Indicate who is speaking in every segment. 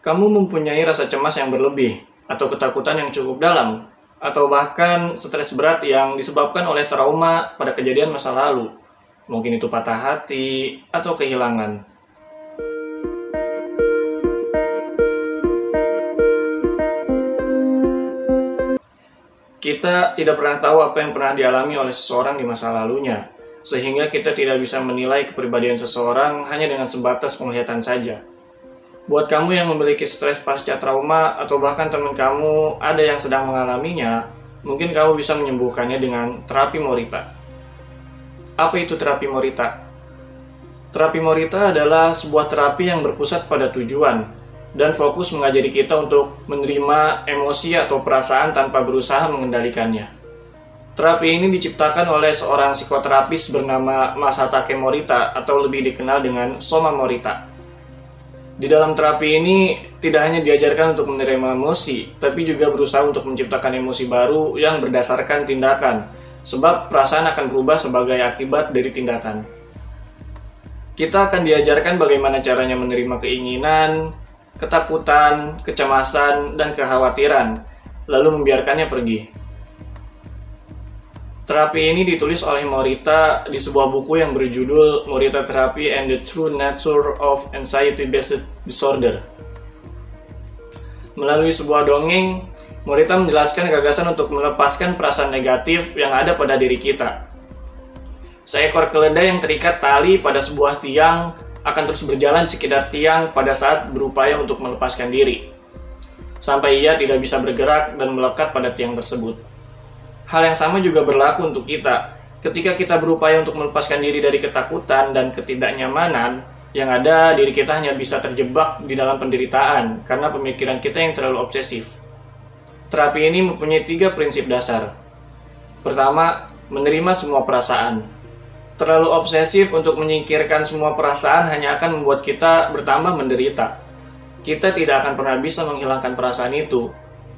Speaker 1: Kamu mempunyai rasa cemas yang berlebih, atau ketakutan yang cukup dalam, atau bahkan stres berat yang disebabkan oleh trauma pada kejadian masa lalu. Mungkin itu patah hati atau kehilangan. Kita tidak pernah tahu apa yang pernah dialami oleh seseorang di masa lalunya, sehingga kita tidak bisa menilai kepribadian seseorang hanya dengan sebatas penglihatan saja. Buat kamu yang memiliki stres pasca trauma atau bahkan teman kamu ada yang sedang mengalaminya, mungkin kamu bisa menyembuhkannya dengan terapi Morita. Apa itu terapi Morita? Terapi Morita adalah sebuah terapi yang berpusat pada tujuan dan fokus mengajari kita untuk menerima emosi atau perasaan tanpa berusaha mengendalikannya. Terapi ini diciptakan oleh seorang psikoterapis bernama Masatake Morita atau lebih dikenal dengan Soma Morita. Di dalam terapi ini tidak hanya diajarkan untuk menerima emosi, tapi juga berusaha untuk menciptakan emosi baru yang berdasarkan tindakan, sebab perasaan akan berubah sebagai akibat dari tindakan. Kita akan diajarkan bagaimana caranya menerima keinginan, ketakutan, kecemasan, dan kekhawatiran, lalu membiarkannya pergi. Terapi ini ditulis oleh Morita di sebuah buku yang berjudul Morita Therapy and the True Nature of Anxiety-Based Disorder. Melalui sebuah dongeng, Morita menjelaskan gagasan untuk melepaskan perasaan negatif yang ada pada diri kita. Seekor keledai yang terikat tali pada sebuah tiang akan terus berjalan sekitar tiang pada saat berupaya untuk melepaskan diri, sampai ia tidak bisa bergerak dan melekat pada tiang tersebut. Hal yang sama juga berlaku untuk kita. Ketika kita berupaya untuk melepaskan diri dari ketakutan dan ketidaknyamanan, yang ada diri kita hanya bisa terjebak di dalam penderitaan karena pemikiran kita yang terlalu obsesif. Terapi ini mempunyai tiga prinsip dasar. Pertama, menerima semua perasaan. Terlalu obsesif untuk menyingkirkan semua perasaan hanya akan membuat kita bertambah menderita. Kita tidak akan pernah bisa menghilangkan perasaan itu,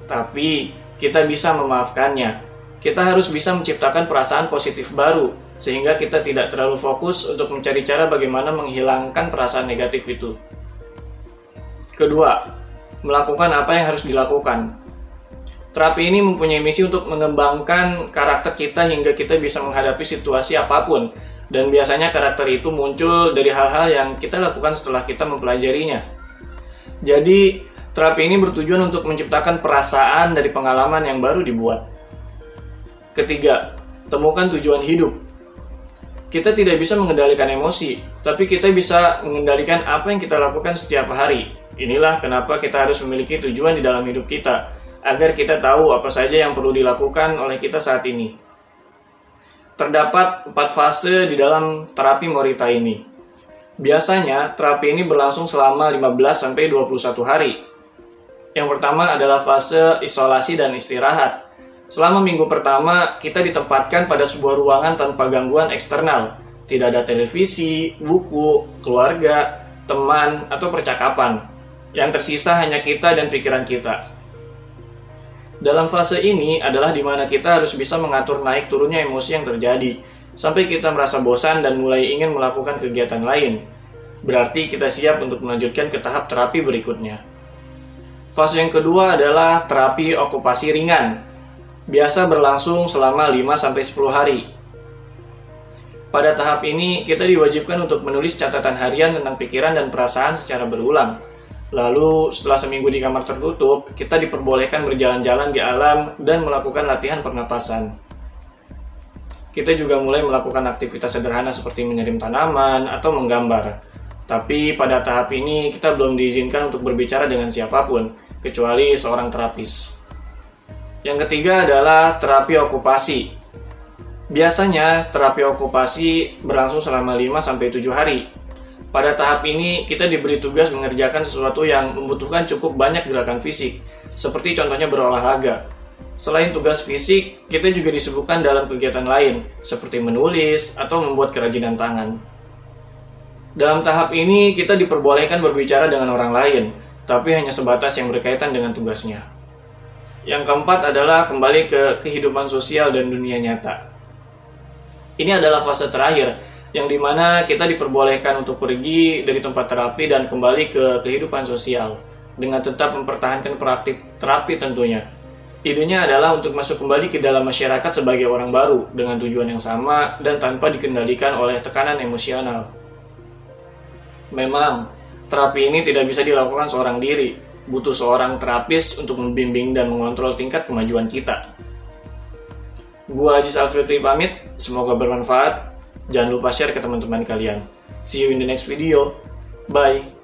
Speaker 1: tapi kita bisa memaafkannya kita harus bisa menciptakan perasaan positif baru, sehingga kita tidak terlalu fokus untuk mencari cara bagaimana menghilangkan perasaan negatif itu. Kedua, melakukan apa yang harus dilakukan. Terapi ini mempunyai misi untuk mengembangkan karakter kita hingga kita bisa menghadapi situasi apa pun, dan biasanya karakter itu muncul dari hal-hal yang kita lakukan setelah kita mempelajarinya. Jadi, terapi ini bertujuan untuk menciptakan perasaan dari pengalaman yang baru dibuat. Ketiga, temukan tujuan hidup. Kita tidak bisa mengendalikan emosi, tapi kita bisa mengendalikan apa yang kita lakukan setiap hari. Inilah kenapa kita harus memiliki tujuan di dalam hidup kita, agar kita tahu apa saja yang perlu dilakukan oleh kita saat ini. Terdapat empat fase di dalam terapi Morita ini. Biasanya, terapi ini berlangsung selama 15-21 hari. Yang pertama adalah fase isolasi dan istirahat Selama minggu pertama, kita ditempatkan pada sebuah ruangan tanpa gangguan eksternal. Tidak ada televisi, buku, keluarga, teman, atau percakapan. Yang tersisa hanya kita dan pikiran kita. Dalam fase ini adalah di mana kita harus bisa mengatur naik turunnya emosi yang terjadi, sampai kita merasa bosan dan mulai ingin melakukan kegiatan lain. Berarti kita siap untuk melanjutkan ke tahap terapi berikutnya. Fase yang kedua adalah terapi okupasi ringan, biasa berlangsung selama 5-10 hari. Pada tahap ini, kita diwajibkan untuk menulis catatan harian tentang pikiran dan perasaan secara berulang. Lalu, setelah seminggu di kamar tertutup, kita diperbolehkan berjalan-jalan di alam dan melakukan latihan pernapasan. Kita juga mulai melakukan aktivitas sederhana seperti menyirim tanaman atau menggambar. Tapi pada tahap ini, kita belum diizinkan untuk berbicara dengan siapa pun, kecuali seorang terapis. Yang ketiga adalah terapi okupasi. Biasanya terapi okupasi berlangsung selama 5-7 hari. Pada tahap ini, kita diberi tugas mengerjakan sesuatu yang membutuhkan cukup banyak gerakan fisik, seperti contohnya berolahraga. Selain tugas fisik, kita juga disibukkan dalam kegiatan lain, seperti menulis atau membuat kerajinan tangan. Dalam tahap ini, kita diperbolehkan berbicara dengan orang lain, tapi hanya sebatas yang berkaitan dengan tugasnya. Yang keempat adalah kembali ke kehidupan sosial dan dunia nyata. Ini adalah fase terakhir yang di mana kita diperbolehkan untuk pergi dari tempat terapi dan kembali ke kehidupan sosial. dengan tetap mempertahankan praktik terapi tentunya. Idenya adalah untuk masuk kembali ke dalam masyarakat sebagai orang baru dengan tujuan yang sama dan tanpa dikendalikan oleh tekanan emosional. Memang, terapi ini tidak bisa dilakukan seorang diri, butuh seorang terapis untuk membimbing dan mengontrol tingkat kemajuan kita. Gua Ajis Alfitri pamit, semoga bermanfaat. Jangan lupa share ke teman-teman kalian. See you in the next video. Bye.